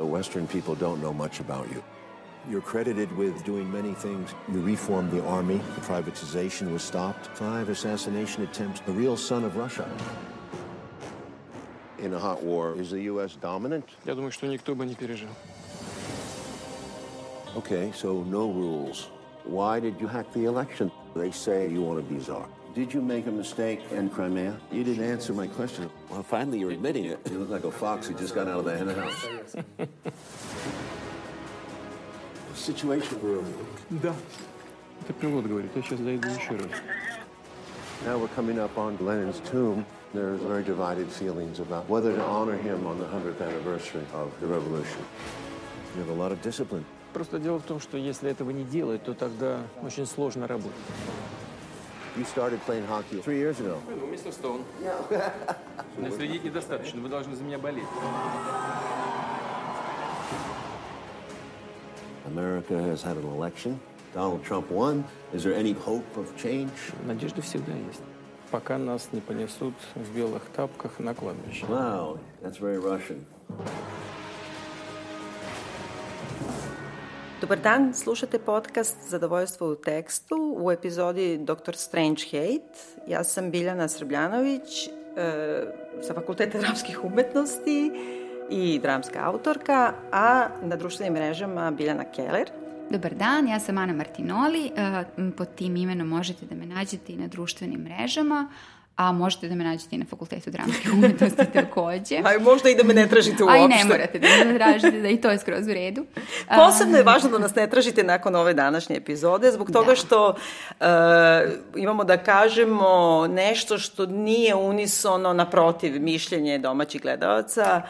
The Western people don't know much about you. You're credited with doing many things. You reformed the army, the privatization was stopped, five assassination attempts, a real son of Russia. In a hot war, is the U.S. dominant? Я думаю, что никто бы не пережил. Okay, so no rules. Why did you hack the election? They say you want to be czar. Did you make a mistake in Crimea? You didn't answer my question. Well, finally, you're admitting it. You look like a fox who just got out of the hen house. Situation room. Да. Это пилот говорит, я сейчас зайду еще раз. Now we're coming up on Lenin's tomb. There's very divided feelings about whether to honor him on the 100th anniversary of the revolution. You have a lot of discipline. Просто дело в том, что если этого не делать, то тогда очень сложно работать. You started playing hockey three years ago. Ну, мистер Стоун. Следить недостаточно, вы должны за меня болеть. America has had an election. Donald Trump won. Is there any hope of change? Надежда всегда есть. Пока нас не понесут в белых тапках на кладбище. Wow, that's very Russian. Dobar dan, slušate podcast Zadovoljstvo u tekstu u epizodi Dr. Strange Hate. Ja sam Biljana Srbljanović e, sa Fakulteta dramskih umetnosti i dramska autorka, a na društvenim mrežama Biljana Keller. Dobar dan, ja sam Ana Martinoli. E, pod tim imenom možete da me nađete i na društvenim mrežama, a možete da me nađete i na fakultetu dramske umetnosti takođe. A možda i da me ne tražite uopšte. A i ne morate da me tražite, da i to je skroz u redu. Posebno je važno da nas ne tražite nakon ove današnje epizode, zbog toga da. što uh, imamo da kažemo nešto što nije unisono naprotiv mišljenje domaćih gledalaca,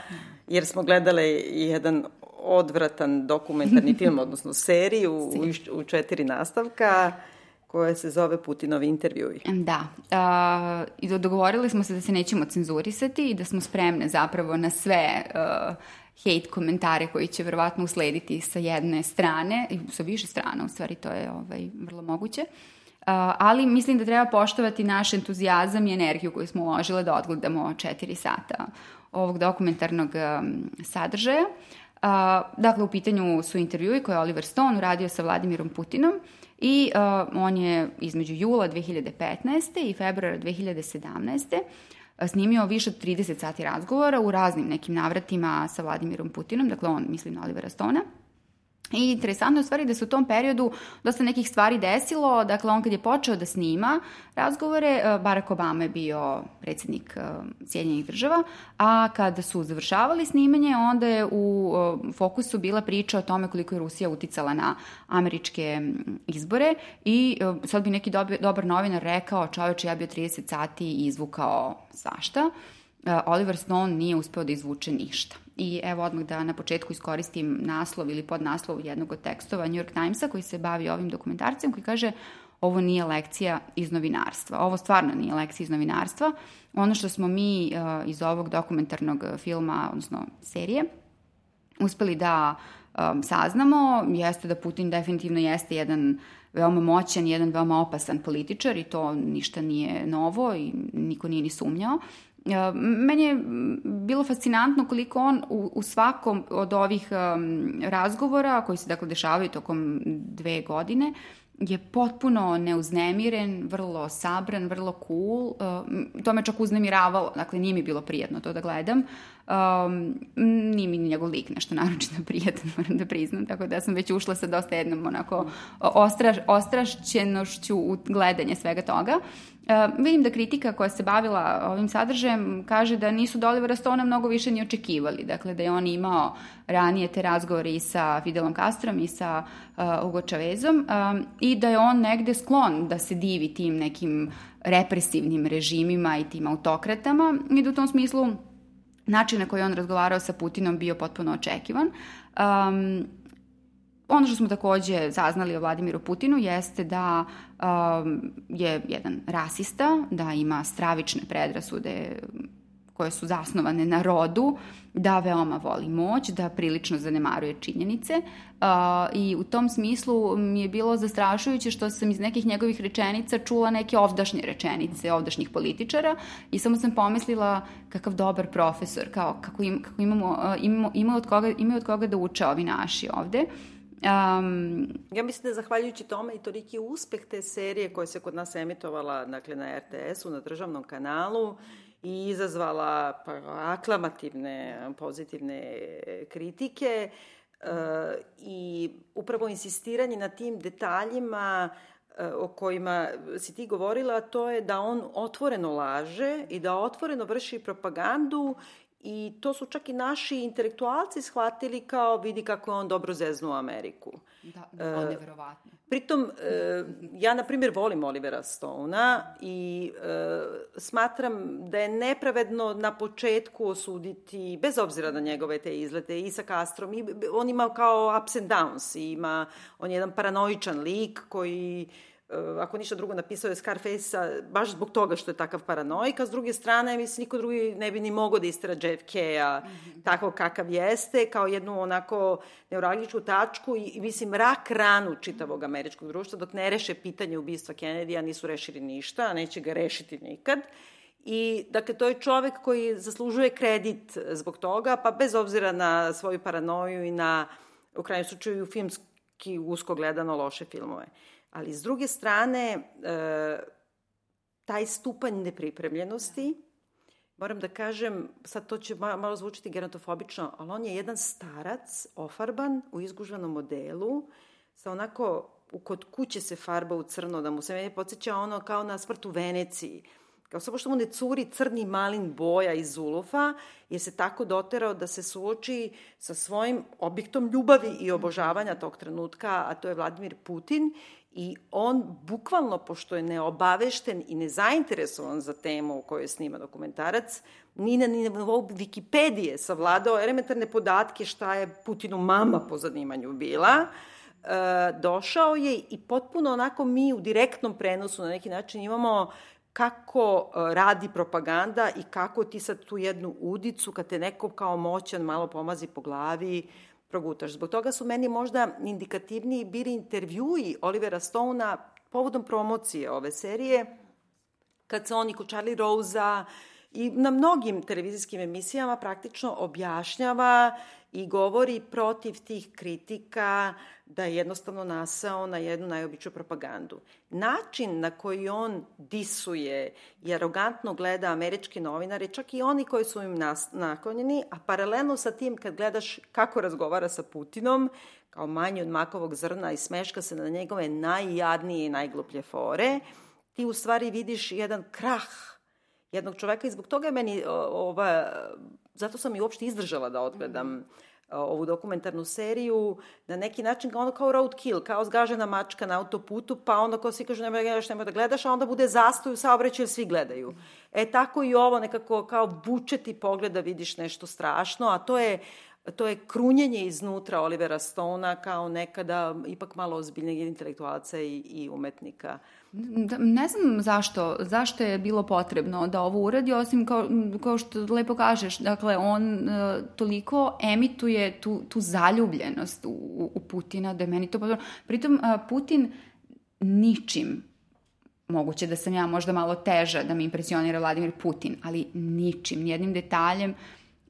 jer smo gledale jedan odvratan dokumentarni film, odnosno seriju u, u četiri nastavka koja se zove Putinovi intervjui. Da. Uh, I dogovorili smo se da se nećemo cenzurisati i da smo spremne zapravo na sve uh, hate komentare koji će verovatno uslediti sa jedne strane, i sa više strana, u stvari to je ovaj, vrlo moguće. Uh, ali mislim da treba poštovati naš entuzijazam i energiju koju smo uložile da odgledamo četiri sata ovog dokumentarnog um, sadržaja. Uh, dakle, u pitanju su intervjui koje je Oliver Stone uradio sa Vladimirom Putinom i uh, on je između jula 2015. i februara 2017 snimio više od 30 sati razgovora u raznim nekim navratima sa Vladimirom Putinom, dakle on mislim na Olivera Stona. I interesantno je u stvari da se u tom periodu dosta nekih stvari desilo, dakle on kad je počeo da snima razgovore, e, Barack Obama je bio predsednik e, Sjedinjenih država, a kada su završavali snimanje, onda je u e, fokusu bila priča o tome koliko je Rusija uticala na američke izbore i sad bi neki dobar, dobar novinar rekao, čoveče, ja bio 30 sati izvukao svašta. Oliver Stone nije uspeo da izvuče ništa. I evo odmah da na početku iskoristim naslov ili podnaslov jednog od tekstova New York Timesa koji se bavi ovim dokumentarcem koji kaže ovo nije lekcija iz novinarstva. Ovo stvarno nije lekcija iz novinarstva. Ono što smo mi uh, iz ovog dokumentarnog filma, odnosno serije, uspeli da um, saznamo jeste da Putin definitivno jeste jedan veoma moćan, jedan veoma opasan političar i to ništa nije novo i niko nije ni sumnjao. Meni je bilo fascinantno koliko on u, u svakom od ovih um, razgovora koji se dakle dešavaju tokom dve godine je potpuno neuznemiren, vrlo sabran, vrlo cool. Uh, to me čak uznemiravalo, dakle nije mi bilo prijetno to da gledam. Um, nije mi njegov lik nešto naročito prijatan, moram da priznam, tako da sam već ušla sa dosta jednom onako ostraš, ostrašćenošću u gledanje svega toga. Uh, vidim da kritika koja se bavila ovim sadržajem kaže da nisu do Olivera Stona mnogo više ni očekivali. Dakle, da je on imao ranije te razgovore i sa Fidelom Castrom i sa uh, Hugo Chavezom um, i da je on negde sklon da se divi tim nekim represivnim režimima i tim autokratama i da u tom smislu način na koji on razgovarao sa Putinom bio potpuno očekivan. Um, ono što smo takođe saznali o Vladimiru Putinu jeste da um, je jedan rasista, da ima stravične predrasude koje su zasnovane na rodu, da veoma voli moć, da prilično zanemaruje činjenice uh, i u tom smislu mi je bilo zastrašujuće što sam iz nekih njegovih rečenica čula neke ovdašnje rečenice ovdašnjih političara i samo sam pomislila kakav dobar profesor, kao kako, im, kako imamo, uh, imamo, imamo od koga, imaju od koga da uče ovi naši ovde. Um, ja mislim da je zahvaljujući tome i toliki uspeh te serije koja se kod nas emitovala dakle, na RTS-u, na državnom kanalu i izazvala pa, aklamativne, pozitivne kritike uh, i upravo insistiranje na tim detaljima uh, o kojima si ti govorila, to je da on otvoreno laže i da otvoreno vrši propagandu I to su čak i naši intelektualci shvatili kao vidi kako je on dobro zeznuo Ameriku. Da, da on je verovatno. Pritom, e, ja na primjer volim Olivera Stona i e, smatram da je nepravedno na početku osuditi, bez obzira na njegove te izlete, i sa Castrom, i, on ima kao ups and downs, ima, on je jedan paranoičan lik koji ako ništa drugo, napisao je Scarface-a baš zbog toga što je takav paranoik, a s druge strane, mislim, niko drugi ne bi ni mogao da istera JFK-a mm -hmm. tako kakav jeste, kao jednu onako neuralgičku tačku i, i mislim, rak ranu čitavog američkog društva, dok ne reše pitanje ubistva Kennedy-a, nisu rešili ništa, a neće ga rešiti nikad. I, dakle, to je čovek koji zaslužuje kredit zbog toga, pa bez obzira na svoju paranoju i na, u krajnjem slučaju, filmski usko gledano loše filmove. Uh, Ali s druge strane, e, taj stupanj nepripremljenosti, moram da kažem, sad to će malo zvučiti gerontofobično, ali on je jedan starac, ofarban, u izgužvanom modelu, sa onako, kod kuće se farba u crno, da mu se meni podsjeća ono kao na smrt u Veneciji, kao samo što mu ne curi crni malin boja iz ulufa, je se tako doterao da se suoči sa svojim objektom ljubavi i obožavanja tog trenutka, a to je Vladimir Putin, I on bukvalno, pošto je neobavešten i nezainteresovan za temu o kojoj snima dokumentarac, ni na nivou Wikipedije savladao elementarne podatke šta je Putinu mama po zanimanju bila, e, došao je i potpuno onako mi u direktnom prenosu na neki način imamo kako e, radi propaganda i kako ti sad tu jednu udicu, kad te neko kao moćan malo pomazi po glavi, progutaš. Zbog toga su meni možda indikativniji bili intervjui Olivera Stona povodom promocije ove serije, kad se oni kod Charlie Rose-a i na mnogim televizijskim emisijama praktično objašnjava i govori protiv tih kritika da je jednostavno nasao na jednu najobiču propagandu. Način na koji on disuje i arogantno gleda američke novinare, čak i oni koji su im naklonjeni, a paralelno sa tim kad gledaš kako razgovara sa Putinom, kao manji od makovog zrna i smeška se na njegove najjadnije i najgluplje fore, ti u stvari vidiš jedan krah jednog čoveka i zbog toga je meni ova, zato sam i uopšte izdržala da odgledam mm ovu dokumentarnu seriju, na neki način ono kao roadkill, kao zgažena mačka na autoputu, pa onda ko svi kažu nema da gledaš, nema da gledaš, a onda bude zastoj u saobraćaju jer svi gledaju. E tako i ovo nekako kao buče ti pogled da vidiš nešto strašno, a to je to je krunjenje iznutra Olivera Stona kao nekada ipak malo ozbiljneg intelektualca i, i umetnika. Da, ne znam zašto, zašto je bilo potrebno da ovo uradi, osim kao, kao što lepo kažeš, dakle, on uh, toliko emituje tu, tu zaljubljenost u, u Putina, da je meni to potrebno. Pritom, uh, Putin ničim moguće da sam ja možda malo teža da me impresionira Vladimir Putin, ali ničim, nijednim detaljem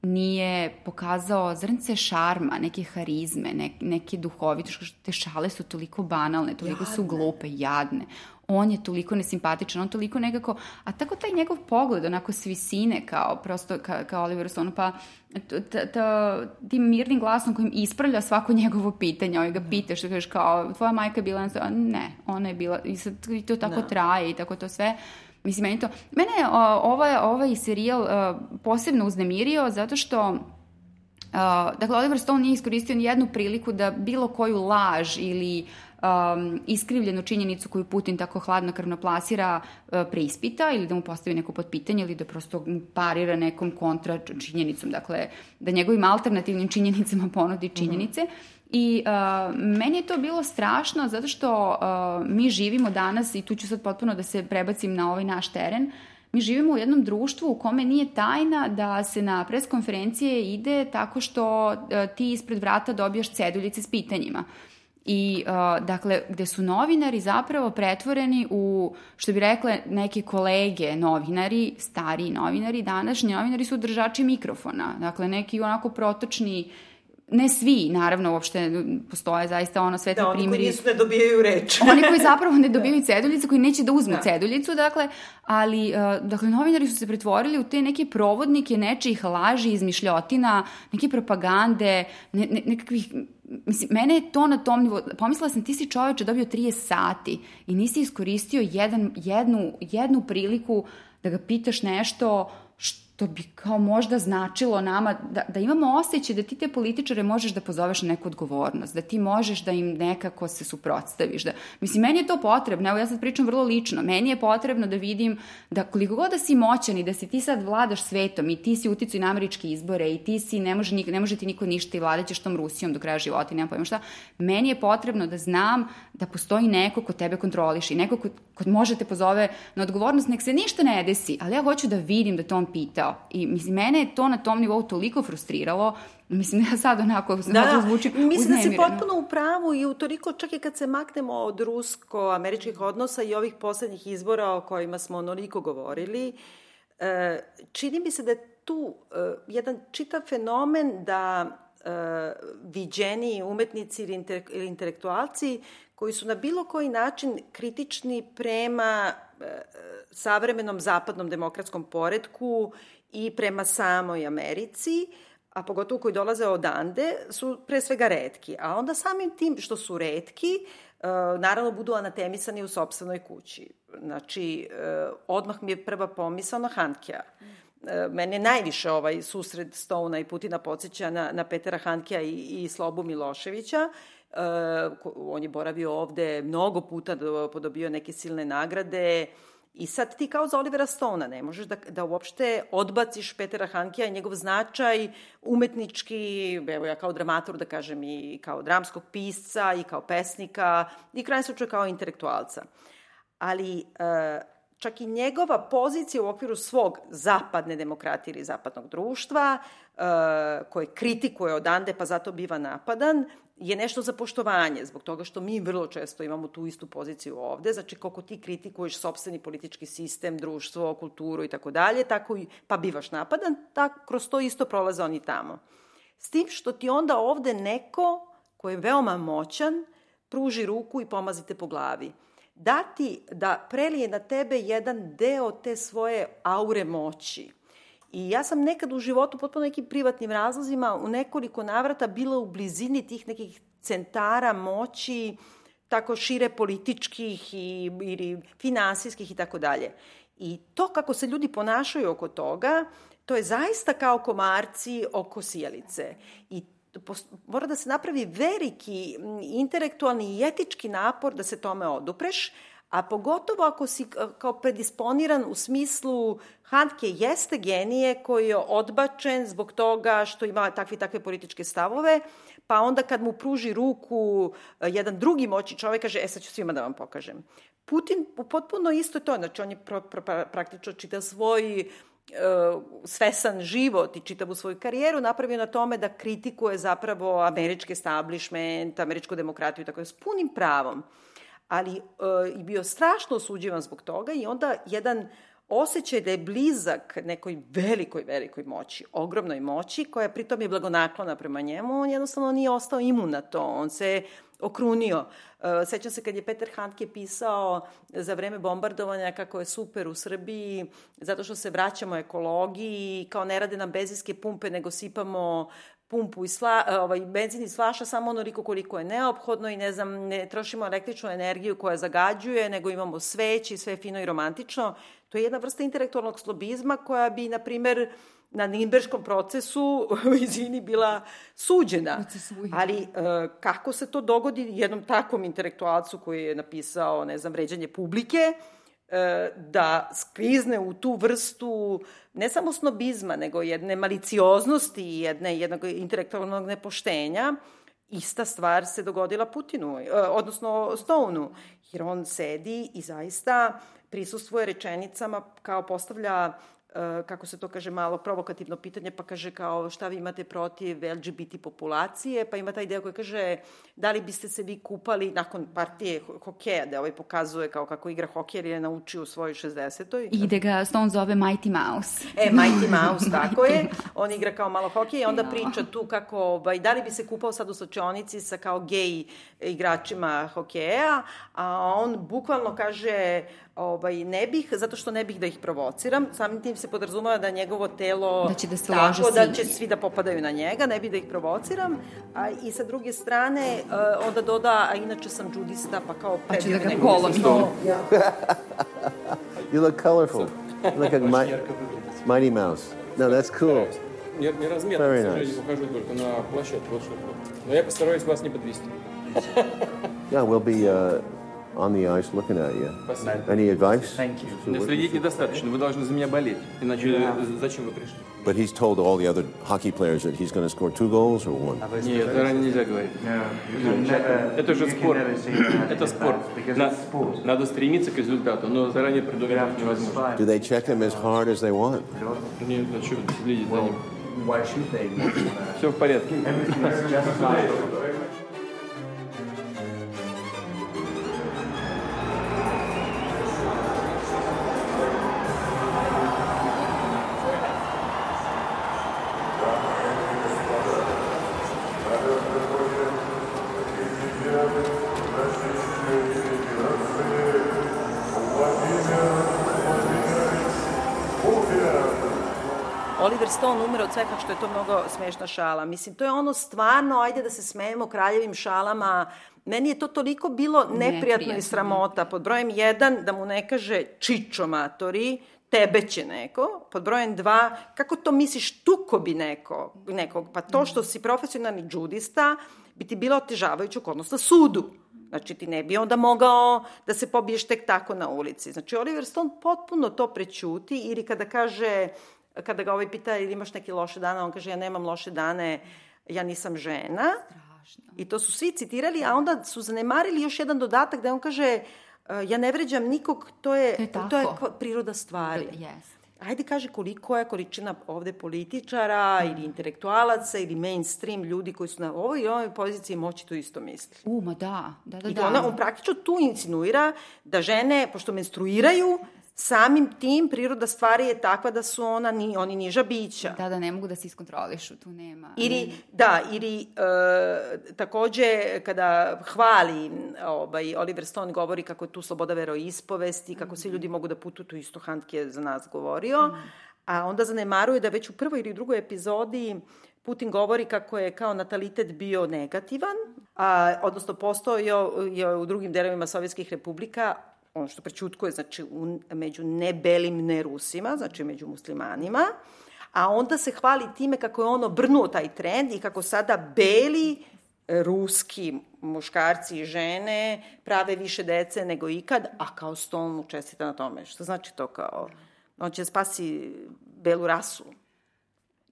nije pokazao zrnce šarma, neke harizme, ne, neke duhovitosti, te šale su toliko banalne, toliko jadne. su glupe, jadne on je toliko nesimpatičan, on toliko nekako, a tako taj njegov pogled, onako s visine, kao prosto, ka, kao Oliver Stone, pa tim mirnim glasom kojim ispravlja svako njegovo pitanje, ovaj ga pita što kažeš kao, tvoja majka je bila, ne, ona je bila, i sad i to tako da. traje i tako to sve, Mislim, meni to... Mene je ovaj, ovaj serijal uh, posebno uznemirio zato što uh, dakle, Oliver Stone nije iskoristio ni jednu priliku da bilo koju laž ili um, iskrivljenu činjenicu koju Putin tako hladnokrvno plasira uh, preispita ili da mu postavi neko potpitanje ili da prosto parira nekom kontra činjenicom. Dakle, da njegovim alternativnim činjenicama ponudi činjenice. Mm -hmm. I uh, meni je to bilo strašno zato što uh, mi živimo danas i tu ću sad potpuno da se prebacim na ovaj naš teren. mi živimo u jednom društvu u kome nije tajna da se na pres konferencije ide tako što e, ti ispred vrata dobijaš ceduljice s pitanjima. I, uh, dakle, gde su novinari zapravo pretvoreni u, što bi rekle neke kolege novinari, stariji novinari, današnji novinari su držači mikrofona. Dakle, neki onako protočni ne svi, naravno, uopšte postoje zaista ono svetli da, primjeri. Da, oni koji nisu ne dobijaju reč. oni koji zapravo ne dobijaju ceduljice, koji neće da uzmu da. ceduljicu, dakle, ali, uh, dakle, novinari su se pretvorili u te neke provodnike nečijih laži, izmišljotina, neke propagande, ne, ne, nekakvih mislim, mene je to na tom nivou, pomislila sam ti si čoveče dobio 30 sati i nisi iskoristio jedan, jednu, jednu priliku da ga pitaš nešto to bi kao možda značilo nama da, da imamo osjećaj da ti te političare možeš da pozoveš na neku odgovornost, da ti možeš da im nekako se suprotstaviš. Da, mislim, meni je to potrebno, evo ja sad pričam vrlo lično, meni je potrebno da vidim da koliko god da si moćan i da si ti sad vladaš svetom i ti si uticao na američke izbore i ti si, ne može, ne može ti niko ništa i vladaćeš tom Rusijom do kraja života i nema pojma šta, meni je potrebno da znam da postoji neko ko tebe kontroliše i neko ko, ko može te pozove na odgovornost, nek se ništa ne desi, ali ja hoću da vidim da to on pitao. I mislim, mene je to na tom nivou toliko frustriralo, Mislim, ja sad onako da, da, zvuči Mislim da si potpuno u pravu i u toliko čak i kad se maknemo od rusko-američkih odnosa i ovih poslednjih izbora o kojima smo onoliko govorili, e, čini mi se da je tu e, jedan čitav fenomen da e, viđeni umetnici ili intelektualci koji su na bilo koji način kritični prema e, savremenom zapadnom demokratskom poredku i prema samoj Americi, a pogotovo koji dolaze odande, su pre svega redki. A onda samim tim što su redki, e, naravno budu anatemisani u sobstvenoj kući. Znači, e, odmah mi je prva pomisao na Hankija. Mene najviše ovaj susred Stouna i Putina podsjeća na, na Petera Hankija i, i Slobu Miloševića, on je boravio ovde mnogo puta, podobio neke silne nagrade, I sad ti kao za Olivera Stona ne možeš da, da uopšte odbaciš Petera Hankija i njegov značaj umetnički, evo ja kao dramator da kažem i kao dramskog pisca i kao pesnika i krajem slučaju kao intelektualca. Ali uh, čak i njegova pozicija u okviru svog zapadne demokratije ili zapadnog društva, uh, koje kritikuje odande pa zato biva napadan, je nešto za poštovanje, zbog toga što mi vrlo često imamo tu istu poziciju ovde, znači koliko ti kritikuješ sobstveni politički sistem, društvo, kulturu i tako dalje, tako i, pa bivaš napadan, tako kroz to isto prolaze oni tamo. S tim što ti onda ovde neko ko je veoma moćan, pruži ruku i pomazite po glavi. Dati da prelije na tebe jedan deo te svoje aure moći – I ja sam nekad u životu, potpuno nekim privatnim razlozima, u nekoliko navrata bila u blizini tih nekih centara moći, tako šire političkih i, ili finansijskih i tako dalje. I to kako se ljudi ponašaju oko toga, to je zaista kao komarci oko sijalice. I mora da se napravi veliki intelektualni i etički napor da se tome odupreš, a pogotovo ako si kao predisponiran u smislu Handke jeste genije koji je odbačen zbog toga što ima takve takve političke stavove, pa onda kad mu pruži ruku e, jedan drugi moći čovek kaže, e sad ću svima da vam pokažem. Putin potpuno isto to, znači on je pro, pro, praktično čitav svoj uh, svesan život i čitavu svoju karijeru napravio na tome da kritikuje zapravo američki establishment, američku demokratiju tako je, s punim pravom ali uh, i bio strašno osuđivan zbog toga i onda jedan osjećaj da je blizak nekoj velikoj, velikoj moći, ogromnoj moći, koja pritom je blagonaklona prema njemu, on jednostavno nije ostao imun na to, on se okrunio. E, sećam se kad je Peter Handke pisao za vreme bombardovanja kako je super u Srbiji, zato što se vraćamo ekologiji, kao ne rade nam bezijske pumpe, nego sipamo pumpu i sla, e, ovaj, benzin iz flaša samo onoliko koliko je neophodno i ne znam, ne trošimo električnu energiju koja zagađuje, nego imamo sveći, sve fino i romantično. To je jedna vrsta intelektualnog slobizma koja bi, na primer, na Nimberškom procesu, izvini, bila suđena. Ali e, kako se to dogodi jednom takvom intelektualcu koji je napisao, ne znam, vređanje publike, da sklizne u tu vrstu ne samo snobizma, nego jedne malicioznosti i jedne, jednog intelektualnog nepoštenja, ista stvar se dogodila Putinu, e, odnosno Stonu, jer on sedi i zaista prisustvuje rečenicama kao postavlja kako se to kaže, malo provokativno pitanje, pa kaže kao šta vi imate protiv LGBT populacije, pa ima taj deo koji kaže da li biste se vi kupali nakon partije hokeja, da ovaj pokazuje kao kako igra hokej jer je naučio u svojoj 60. I da ga Stone zove Mighty Mouse. E, Mighty Mouse, tako je. On igra kao malo hokej i onda ja. priča tu kako, ovaj, da li bi se kupao sad u sočionici sa kao gej igračima hokeja, a on bukvalno kaže ovaj, ne bih, zato što ne bih da ih provociram, samim tim se podrazumava da njegovo telo da će da se tako da će svi da popadaju na njega, ne bih da ih provociram, a i sa druge strane uh, onda doda, a inače sam džudista, pa kao pa ću da ga polomim. you look colorful. You look like my, Mighty Mouse. No, that's cool. Не, не размер, Very nice. не покажу только на площадке, вот что Но я постараюсь вас не подвести. yeah, we'll be uh, on the ice looking at you. Спасибо. Any advice? Thank you. Следить недостаточно, вы должны за меня болеть, иначе yeah. зачем вы пришли? But he's told all the other hockey players that he's going to score two goals or one. Нет, заранее нельзя говорить. Это же спорт. Это спорт. Надо стремиться к результату, но заранее предугадать невозможно. Do they check him as hard as they want? Нет, а что следить за ним? Все в порядке. Oliver Stone umre od sveha što je to mnogo smešna šala. Mislim, to je ono stvarno, ajde da se smejemo kraljevim šalama. Meni je to toliko bilo neprijatno i sramota. Pod brojem jedan, da mu ne kaže čičo matori, tebe će neko. Pod brojem dva, kako to misliš, tuko bi neko, nekog? Pa to što si profesionalni džudista bi ti bilo otežavajuće okolnost na sudu. Znači, ti ne bi onda mogao da se pobiješ tek tako na ulici. Znači, Oliver Stone potpuno to prećuti ili kada kaže kada ga ovaj pita ili imaš neki loše dane, on kaže ja nemam loše dane, ja nisam žena. Strašno. I to su svi citirali, a onda su zanemarili još jedan dodatak da on kaže e, ja ne vređam nikog, to je, to je, to je priroda stvari. Yes. Ajde kaže koliko je količina ovde političara mm. ili intelektualaca ili mainstream ljudi koji su na ovoj i ovoj poziciji moći to isto misli. U, ma da, da, da. I da ona, on praktično tu insinuira da žene, pošto menstruiraju, samim tim priroda stvari je takva da su ona ni, oni niža bića. Da, da ne mogu da se iskontrolišu, tu nema. Ili, da, ili e, takođe kada hvali ovaj, Oliver Stone govori kako je tu sloboda veroispovesti, kako svi ljudi mogu da putuju, tu isto Handke je za nas govorio, mm. a onda zanemaruje da već u prvoj ili drugoj epizodi Putin govori kako je kao natalitet bio negativan, a, odnosno postao je, je u drugim delovima Sovjetskih republika ono što prečutkuje, znači u, među nebelim nerusima, znači među muslimanima, a onda se hvali time kako je ono brnuo taj trend i kako sada beli ruski muškarci i žene prave više dece nego ikad, a kao Stone mu čestita na tome. Što znači to kao, on će spasi belu rasu.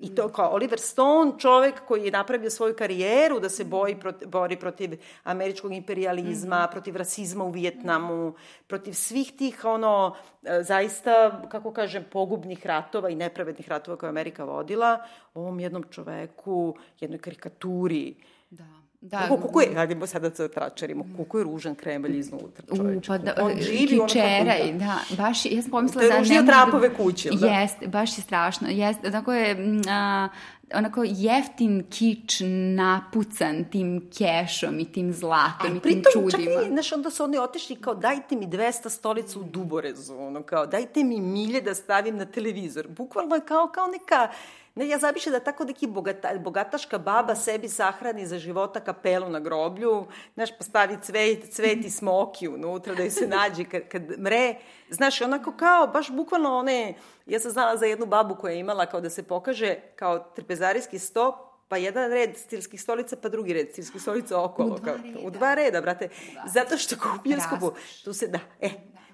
I to kao Oliver Stone, čovek koji je napravio svoju karijeru da se boji proti, bori protiv američkog imperializma, mm -hmm. protiv rasizma u Vijetnamu, protiv svih tih ono e, zaista, kako kažem, pogubnih ratova i nepravednih ratova koje Amerika vodila, ovom jednom čoveku, jednoj karikaturi. Da Da. Kako, kako je, radimo sada da tračarimo, koliko je ružan kremelj iznutra, čoveče. Pa da, on živi kičeraj, ono da, baš, ja sam pomislila da... Je da Trumpove kuće, da? Jest, baš je strašno, jest, tako je, a, onako jeftin kič napucan tim kešom i tim zlatom A, i tim čudima. Čak i, znaš, onda su oni otišli kao dajte mi 200 stolica u Duborezu, ono kao dajte mi milje da stavim na televizor. Bukvalno je kao, kao neka Ne, ja zabiše da tako neki bogata, bogataška baba sebi sahrani za života kapelu na groblju, znaš, postavi cvet, cvet i smoki unutra da joj se nađe kad, kad mre. Znaš, onako kao, baš bukvalno one, ja sam znala za jednu babu koja je imala kao da se pokaže kao trpezarijski stop, pa jedan red stilskih stolica, pa drugi red stilskih stolica okolo. U dva reda. U dva reda, brate. Zato što kao u bioskopu, tu se da, e,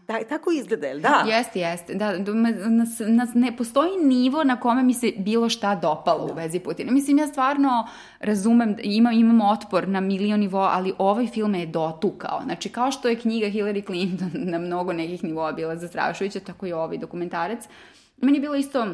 da, tako izgleda, jel da? Jeste, jeste. Da, nas, nas ne postoji nivo na kome mi se bilo šta dopalo da. u vezi Putina. Mislim, ja stvarno razumem, imam, imam otpor na milion nivo, ali ovaj film je dotukao. Znači, kao što je knjiga Hillary Clinton na mnogo nekih nivoa bila zastrašujuća, tako i ovaj dokumentarac. Meni je bilo isto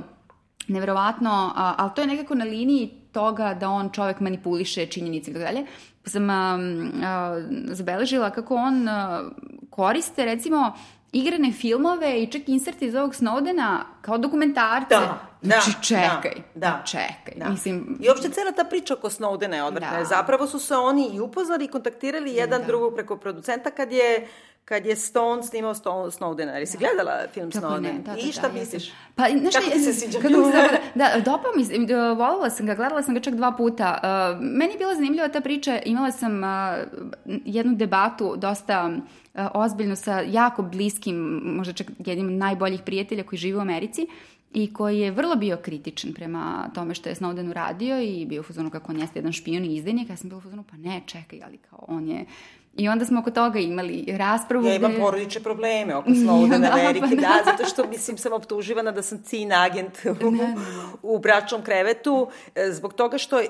neverovatno, ali to je nekako na liniji toga da on čovek manipuliše činjenice i tako dalje. Sam a, a, zabeležila kako on a, koriste recimo igrane filmove i čak inserte iz ovog Snowdena kao dokumentarce. Da, znači, da, čekaj, da, da, čekaj. Da. Mislim, I uopšte cela ta priča oko Snowdena je odvrtna. Da. Zapravo su se oni i upoznali i kontaktirali jedan da. drugog preko producenta kad je kad je Stone snimao Snowdena. Jer si gledala film Kako Snowden? Ne, da, da, I šta da, misliš? Pa, znaš, Kako ti se sviđa kako film? Da, da, dopao mi se, volila sam ga, gledala sam ga čak dva puta. Uh, meni je bila zanimljiva ta priča, imala sam uh, jednu debatu dosta uh, ozbiljno sa jako bliskim, možda čak jednim od najboljih prijatelja koji živi u Americi i koji je vrlo bio kritičan prema tome što je Snowden uradio i bio u fuzonu kako on jeste jedan špion i izdajnik. Ja sam bila u fuzonu, pa ne, čekaj, ali kao on je I onda smo oko toga imali raspravu. Ja imam gde... porodične probleme oko Snowden da, Amerike, pa da, zato što mislim sam optuživana da sam cin agent u, ne, ne. u bračnom krevetu, e, zbog toga što um,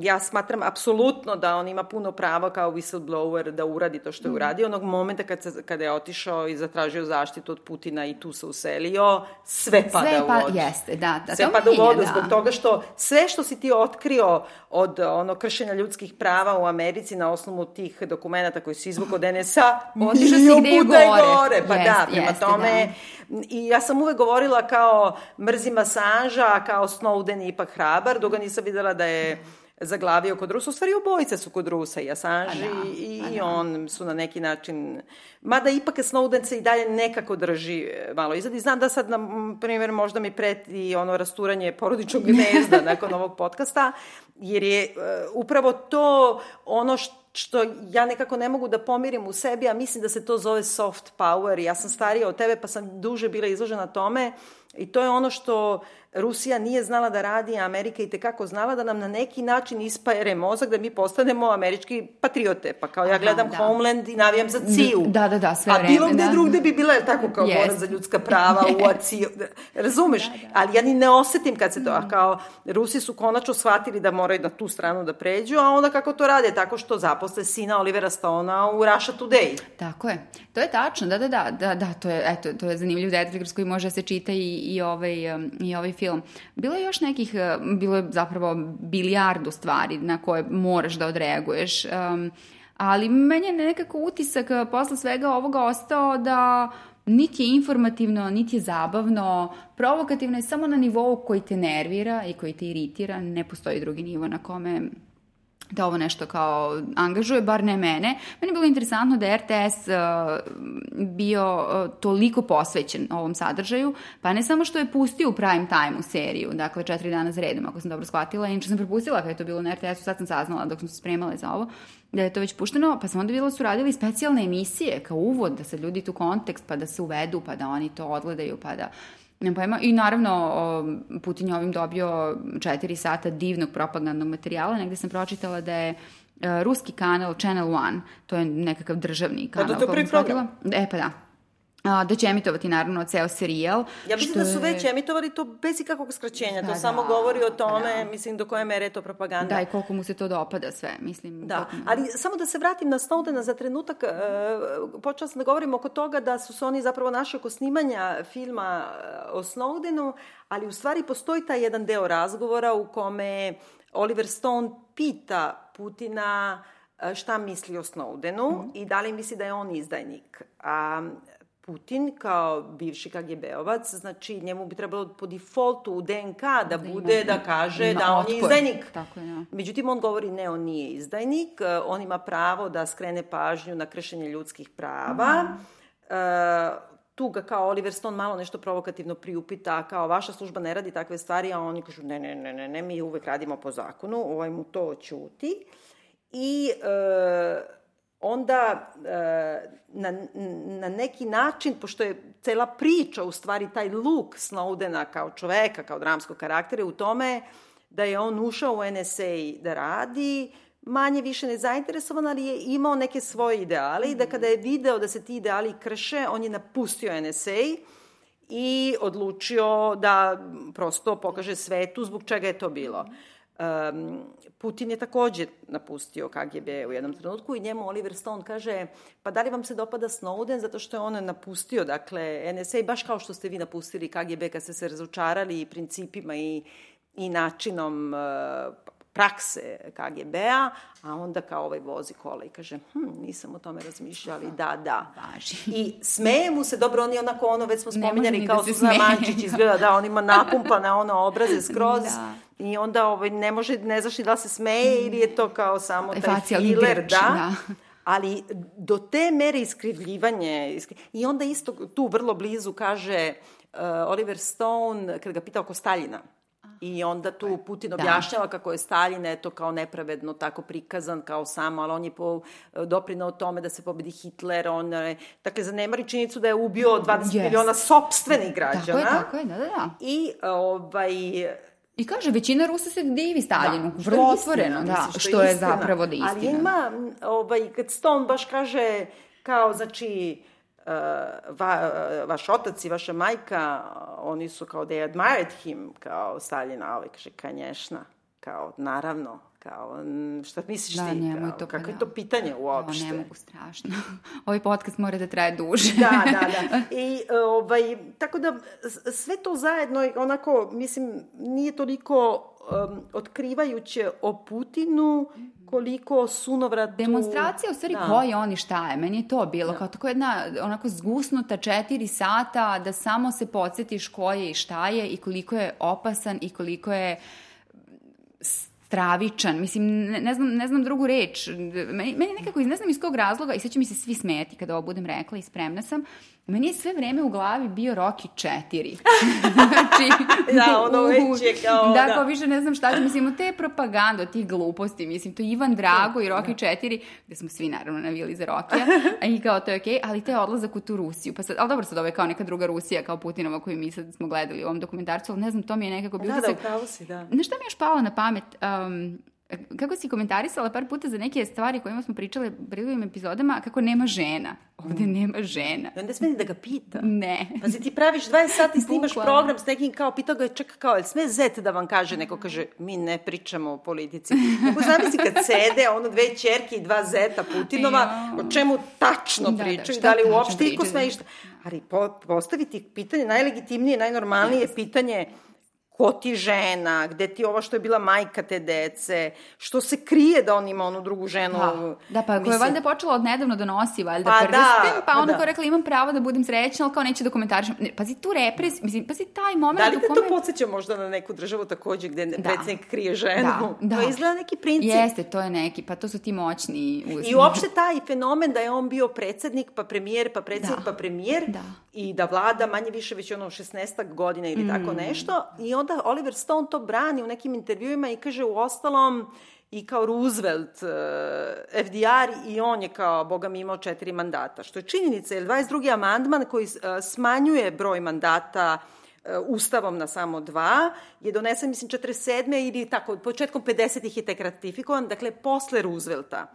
ja smatram apsolutno da on ima puno prava kao whistleblower da uradi to što je mm. uradio. Onog momenta kad se, kada je otišao i zatražio zaštitu od Putina i tu se uselio, sve pada sve pa, u vodu. Jeste, da. da sve pada u vodu da. zbog toga što sve što si ti otkrio od ono kršenja ljudskih prava u Americi na osnovu tih dokumenta koji se izvuk od NSA, otišao si gde je gore. gore. Pa jest, da, prema jeste, tome, da. i ja sam uvek govorila kao mrzim Assange-a, kao Snowden je ipak hrabar, dok ga nisam videla da je zaglavio kod Rusa. U stvari obojice su kod Rusa, i Assange da, i, i da. on su na neki način... Mada ipak Snowden se i dalje nekako drži e, malo izad. I znam da sad, na primjer, možda mi preti ono rasturanje porodičnog gnezda nakon ovog podcasta, jer je uh, upravo to ono što što ja nekako ne mogu da pomirim u sebi, a mislim da se to zove soft power. Ja sam starija od tebe, pa sam duže bila izložena tome i to je ono što Rusija nije znala da radi, a Amerika i tekako znala da nam na neki način ispajere mozak da mi postanemo američki patriote. Pa kao ja gledam Aha, da. Homeland i navijam za CIU. Da, da, da, sve vreme. A bilo gde da. drugde bi bila tako kao yes. borac za ljudska prava u ACIU. Razumeš? Da, da. Ali ja ni ne osetim kad se to, a mm. kao Rusi su konačno shvatili da moraju na tu stranu da pređu, a onda kako to rade? Tako što zaposle sina Olivera Stona u Russia Today. Tako je. To je tačno, da, da, da, da, da to je, eto, to je zanimljiv detalj kroz koji može da se čita i, i, ovaj, um, i ovaj film. Bilo je još nekih, uh, bilo je zapravo bilijardu stvari na koje moraš da odreaguješ, um, ali meni je nekako utisak uh, posle svega ovoga ostao da niti je informativno, niti je zabavno, provokativno je samo na nivou koji te nervira i koji te iritira, ne postoji drugi nivo na kome da ovo nešto kao angažuje, bar ne mene. Meni je bilo interesantno da je RTS uh, bio uh, toliko posvećen ovom sadržaju, pa ne samo što je pustio u prime time u seriju, dakle četiri dana za redom, ako sam dobro shvatila, inače sam propustila kada je to bilo na RTS-u, sad sam saznala dok smo se spremale za ovo, da je to već pušteno, pa sam onda videla da su radili specijalne emisije kao uvod, da se ljudi tu kontekst, pa da se uvedu, pa da oni to odgledaju, pa da Ne pojma. I naravno, Putin je ovim dobio četiri sata divnog propagandnog materijala. Negde sam pročitala da je e, ruski kanal Channel One, to je nekakav državni kanal. Pa da to je prvi program. E, pa da a, da će emitovati naravno ceo serijal. Ja mislim da su već emitovali to bez ikakvog skraćenja, da, to da, samo govori o tome, da. mislim, do koje mere je to propaganda. Da, i koliko mu se to dopada sve, mislim. Da, koliko... ali samo da se vratim na Snowdena za trenutak, uh, počela sam da govorim oko toga da su se oni zapravo našli oko snimanja filma e, o Snowdenu, ali u stvari postoji taj jedan deo razgovora u kome Oliver Stone pita Putina e, šta misli o Snowdenu mm i da li misli da je on izdajnik. A Putin kao bivši KGB-ovac, znači njemu bi trebalo po defaultu u DNK da, da bude, ima, da kaže da on je izdajnik. Tako je, ja. Međutim, on govori ne, on nije izdajnik, e, on ima pravo da skrene pažnju na kršenje ljudskih prava. Mm. Tu ga kao Oliver Stone malo nešto provokativno priupita, kao vaša služba ne radi takve stvari, a oni kažu ne, ne, ne, ne, ne mi uvek radimo po zakonu, ovaj mu to ćuti. I uh, onda e, na, na neki način, pošto je cela priča, u stvari taj luk Snowdena kao čoveka, kao dramskog karaktera u tome da je on ušao u NSA da radi, manje više nezainteresovan, ali je imao neke svoje ideale i da kada je video da se ti ideali krše, on je napustio NSA i odlučio da prosto pokaže svetu zbog čega je to bilo. Um, Putin je takođe napustio KGB u jednom trenutku i njemu Oliver Stone kaže pa da li vam se dopada Snowden zato što je on napustio dakle NSA baš kao što ste vi napustili KGB kad ste se razočarali i principima i, i načinom uh, prakse KGB-a, a onda kao ovaj vozi kola i kaže, hm, nisam o tome razmišljali, da, da. Važi. I smeje mu se, dobro, on je onako ono, već smo spominjali, kao da Suzana Mančić izgleda, da, on ima napumpane ono obraze skroz. da. I onda ovaj, ne može, ne znaš da se smeje ili je to kao samo taj Facijalni filler, grč, da. da. Ali do te mere iskrivljivanje, iskri... i onda isto tu vrlo blizu kaže uh, Oliver Stone, kada ga pita oko Staljina, I onda tu Putin da. objašnjava kako je Stalin eto kao nepravedno tako prikazan kao samo, ali on je po, doprinao tome da se pobedi Hitler, on je, dakle, zanemari činjenicu da je ubio 20 yes. miliona sobstvenih građana. Tako je, tako je, da, da, da. I, ovaj, I kaže, većina Rusa se divi Stalinu, da, vrlo otvoreno, da, što, što je, je zapravo da istina. Ali ima, ovaj, kad Stone baš kaže, kao, znači, va, vaš otac i vaša majka, oni su kao they admired him, kao Staljina, ali kaže, kanješna, kao, naravno, kao, šta misliš da, ti? Kao, to, kako je to pitanje uopšte? O, ne mogu, strašno. Ovaj podcast mora da traje duže. da, da, da. I, ovaj, tako da, sve to zajedno, onako, mislim, nije toliko um, otkrivajuće o Putinu, koliko sunovratu... Demonstracija u stvari da. ko je on i šta je. Meni je to bilo da. kao tako jedna onako zgusnuta četiri sata da samo se podsjetiš ko je i šta je i koliko je opasan i koliko je stravičan, mislim, ne, ne, znam, ne znam drugu reč, meni, meni nekako, ne znam iz kog razloga, i sad će mi se svi smeti kada ovo budem rekla i spremna sam, meni je sve vreme u glavi bio Rocky 4. znači, da, ono već je kao, da. Da, kao više ne znam šta će, mislim, te propagande od tih gluposti, mislim, to Ivan Drago i Rocky da. 4, gde smo svi naravno navili za Rokija, a i kao to je okej, okay, ali te odlazak u tu Rusiju, pa sad, ali dobro sad ovo je kao neka druga Rusija, kao Putinova koju mi sad smo gledali u ovom dokumentarcu, ali ne znam, to mi je nekako bio... Da, da, upravo si, da. Znaš šta mi je još palo na pamet? Um, kako si komentarisala par puta za neke stvari kojima smo pričale u epizodama, kako nema žena. Ovde mm. nema žena. I onda sme da ga pita. Ne. Pa si ti praviš 20 sati, snimaš program s nekim kao, pitao ga je čak kao, sme zet da vam kaže, neko kaže, mi ne pričamo o politici. Kako zamisli kad sede, ono dve čerke i dva zeta Putinova, o čemu tačno da, da pričaju, da, da li uopšte iko sme išta. Ali po, postaviti pitanje, najlegitimnije, najnormalnije pitanje, ko ti žena, gde ti ovo što je bila majka te dece, što se krije da on ima onu drugu ženu. Da, da pa koja je valjda počela od nedavno da nosi valjda pa prstem, da, pa ona da. kao rekla imam pravo da budem srećna, ali kao neće da komentarišem. Ne, pazi tu repres, mislim, pazi taj moment da li te kome... to podsjeća možda na neku državu takođe gde da. predsednik krije ženu? Da, da. To izgleda neki princip. Jeste, to je neki, pa to su ti moćni uzmi. I uopšte taj fenomen da je on bio predsednik, pa premijer, pa predsednik, da. pa premijer da. i da vlada manje više već ono 16 godina ili mm. tako nešto i on onda Oliver Stone to brani u nekim intervjuima i kaže u ostalom i kao Roosevelt, eh, FDR i on je kao, boga mi imao četiri mandata. Što je činjenica, jer 22. amandman koji uh, smanjuje broj mandata uh, ustavom na samo dva, je donesen, mislim, 47. ili tako, početkom 50. je tek ratifikovan, dakle, posle Roosevelta.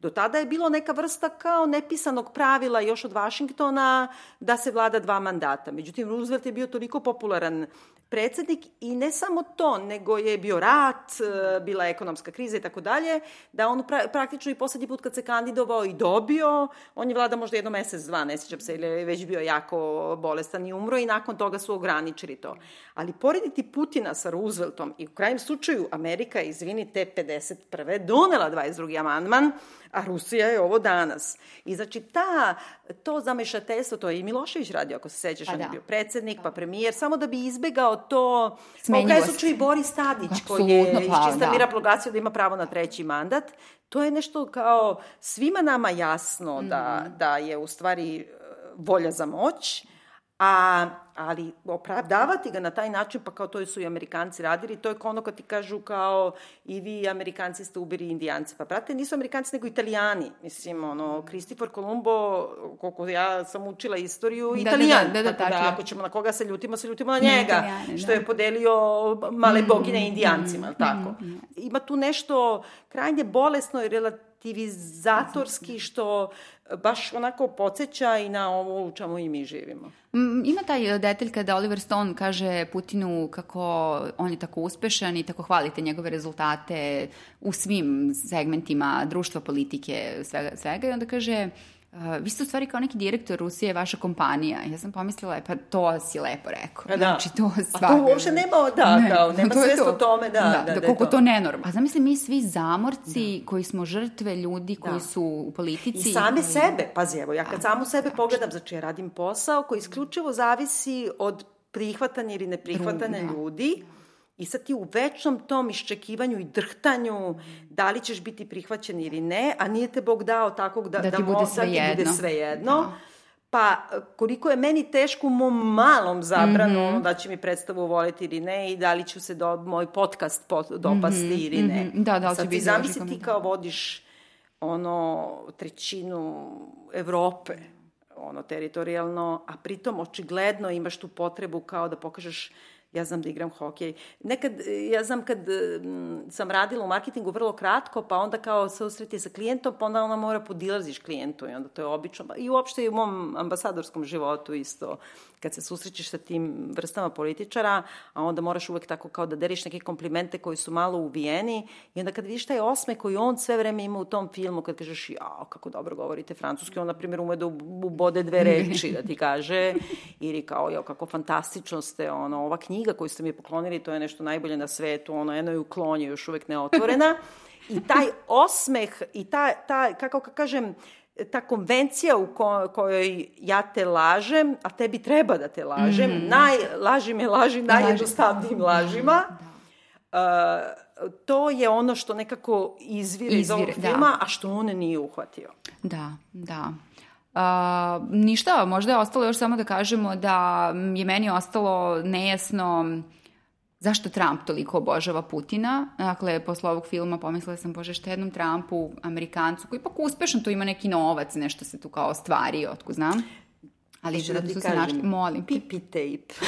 Do tada je bilo neka vrsta kao nepisanog pravila još od Vašingtona da se vlada dva mandata. Međutim, Roosevelt je bio toliko popularan predsednik i ne samo to, nego je bio rat, e, bila ekonomska kriza i tako dalje, da on pra praktično i poslednji put kad se kandidovao i dobio, on je vlada možda jedno mesec, dva, ne sjećam se, ili je već bio jako bolestan i umro i nakon toga su ograničili to. Ali porediti Putina sa Rooseveltom i u krajem slučaju Amerika, izvini, te 51. donela 22. amandman, a Rusija je ovo danas. I znači ta, to zamešateljstvo, to je i Milošević radio, ako se sećaš, pa on da. je bio predsednik, pa premijer, samo da bi izbegao to, pa u slučaju i Boris Tadić, koji je iz čista da. mira proglasio da ima pravo na treći mandat, to je nešto kao svima nama jasno mm. da, da je u stvari e, volja za moć, a ali opravdavati ga na taj način, pa kao to su i Amerikanci radili, to je ono kad ti kažu kao i vi Amerikanci ste ubili Indijanci. Pa brate, nisu Amerikanci nego Italijani. Mislim, ono, Kristofor Kolumbo, koliko ja sam učila istoriju, da, Italijan. Da, da, da, da, tako da, ako ćemo na koga se ljutimo, se ljutimo na njega. Italijane, što da. je podelio male bogine mm, Indijancima, mm, tako? Mm, mm. Ima tu nešto krajnje bolesno i relativizatorski što baš onako podsjeća i na ovo u čemu i mi živimo. Mm, ima taj detalj kada Oliver Stone kaže Putinu kako on je tako uspešan i tako hvalite njegove rezultate u svim segmentima društva, politike, svega, svega i onda kaže Uh, vi ste u stvari kao neki direktor Rusije, vaša kompanija. Ja sam pomislila, e, pa to si lepo rekao. Pa da. Znači, to svaka... A to uopšte nema, da, ne, kao, nema svest o tome, da. Da, da, da, da koliko to, to nenormalno. A zamisli, mi svi zamorci da. koji smo žrtve ljudi koji da. su u politici. I sami koji... sebe, pazi, evo, ja kad da, samu sebe da, pogledam, znači ja radim posao koji isključivo zavisi od prihvatanja ili neprihvatanja da. ljudi, I sad ti u večnom tom iščekivanju i drhtanju da li ćeš biti prihvaćen ili ne, a nije te Bog dao takvog da, da, da ti bude sve da jedno. Bude sve jedno. Da. Pa koliko je meni teško u mom malom zabranu mm -hmm. da će mi predstavu voliti ili ne i da li ću se do, moj podcast pot, dopasti mm -hmm, ili ne. Mm -hmm. Da, da li će biti zamisli ti kao vodiš ono trećinu Evrope ono teritorijalno, a pritom očigledno imaš tu potrebu kao da pokažeš ja znam da igram hokej. Nekad, ja znam kad m, sam radila u marketingu vrlo kratko, pa onda kao se usreti sa klijentom, pa onda ona mora podilaziš klijentu i onda to je obično. I uopšte i u mom ambasadorskom životu isto kad se susrećeš sa tim vrstama političara, a onda moraš uvek tako kao da deriš neke komplimente koji su malo uvijeni i onda kad vidiš taj osme koji on sve vreme ima u tom filmu, kad kažeš ja, kako dobro govorite francuski, on na primjer ume da ubode dve reči da ti kaže ili kao jo, kako fantastično ste, ono, ova knjiga koju ste mi poklonili, to je nešto najbolje na svetu, ono, eno je u klonju, još uvek neotvorena. I taj osmeh i ta, ta kako kažem, ta konvencija u ko, kojoj ja te lažem, a tebi treba da te lažem, mm. najlaži me laži najjednostavnijim lažima, da. uh, to je ono što nekako izvire, izvire iz ovog da. filma, a što on nije uhvatio. Da, da. Uh, ništa, možda je ostalo još samo da kažemo da je meni ostalo nejasno zašto Trump toliko obožava Putina. Dakle, posle ovog filma pomislila sam, bože, što jednom Trumpu, Amerikancu, koji ipak uspešan, tu ima neki novac, nešto se tu kao ostvario, otko znam. Ali što da ti kažem, našli, molim. Pipi tape.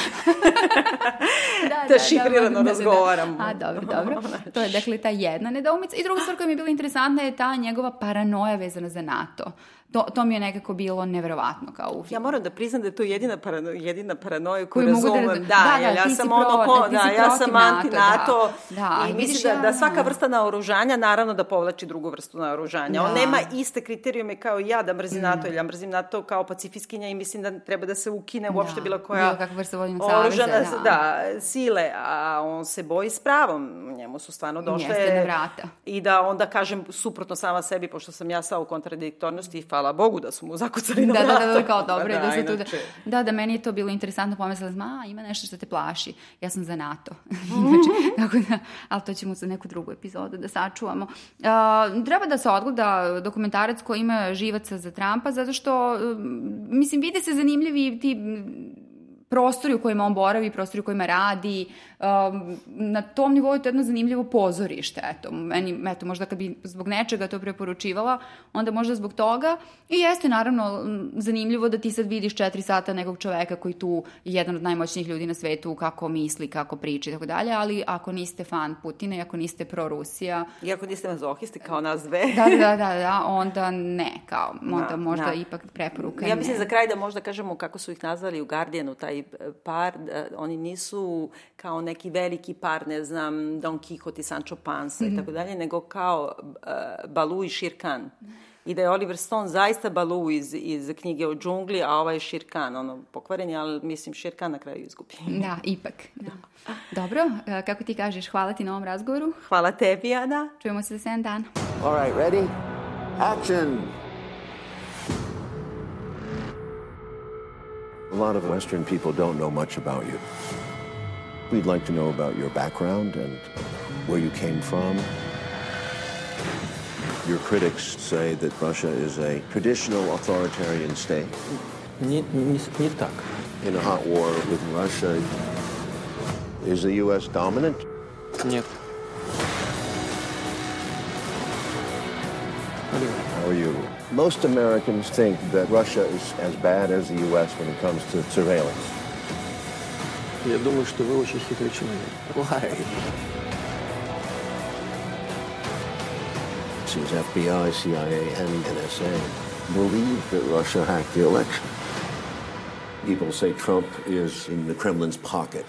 da, da, da, šifrirano da, razgovaram. Da, da. A, dobro, dobro. To je, dakle, ta jedna nedoumica. I druga stvar koja mi je bila interesantna je ta njegova paranoja vezana za NATO. To, to mi je nekako bilo neverovatno kao u Ja moram da priznam da je to jedina, parano, jedina paranoja koju, koju razumem. Da, da, da, da, ja sam ono ko, da, ja sam anti-NATO da, da, i mislim da, da svaka vrsta naoružanja naravno da povlači drugu vrstu naoružanja. Da. On nema iste kriterijume kao ja da mrzim mm. NATO ili ja mrzim NATO kao pacifiskinja i mislim da treba da se ukine da. uopšte bilo koja bilo kakva vrsta oružana da. da, sile, a on se boji s pravom. Njemu su stvarno došle... Jeste na vrata. I da onda kažem suprotno sama sebi, pošto sam ja sva u kontradiktornosti, hvala Bogu da su mu zakucali na da, vrata. Da, da, da, kao dobro da, da se tu... Da, da, da, meni je to bilo interesantno, pomislila sam, a, ima nešto što te plaši. Ja sam za NATO. znači, tako da, ali to ćemo za neku drugu epizodu da sačuvamo. Uh, treba da se odgleda dokumentarac koji ima živaca za Trumpa, zato što, uh, mislim, vide se zanimljivi ti prostori u kojima on boravi, prostori u kojima radi, um, na tom nivou je to jedno zanimljivo pozorište, eto, meni, eto, možda kad bi zbog nečega to preporučivala, onda možda zbog toga, i jeste naravno zanimljivo da ti sad vidiš četiri sata nekog čoveka koji tu je jedan od najmoćnijih ljudi na svetu, kako misli, kako priča i tako dalje, ali ako niste fan Putina i ako niste pro-Rusija... I ako niste mazohisti kao nas dve. da, da, da, da, onda ne, kao, onda da, možda da. ipak preporuka Ja mislim ne. za kraj da možda kažemo kako su ih nazvali u Guardianu, taj par, da, oni nisu kao neki veliki par, ne znam, Don Quixote i Sancho Panza mm -hmm. i mhm. tako dalje, nego kao uh, Balu i Shirkan. I da je Oliver Stone zaista Balu iz, iz knjige o džungli, a ovaj je Shirkan, ono, pokvaren je, ali mislim Shirkan na kraju izgubi. Da, ipak. Da. Dobro, e, kako ti kažeš, hvala ti na ovom razgovoru. Hvala tebi, Ana. Čujemo se za 7 dana. All right, ready? Action! A lot of Western people don't know much about you. We'd like to know about your background and where you came from. Your critics say that Russia is a traditional authoritarian state. Не, не, не так. in a hot war with Russia. Is the U.S. dominant? Нет. How are you? Most Americans think that Russia is as bad as the U.S. when it comes to surveillance. Я думаю, что вы очень хитрый человек. Why? Seems FBI, CIA, and NSA believe that Russia hacked the election. People say Trump is in the Kremlin's pocket.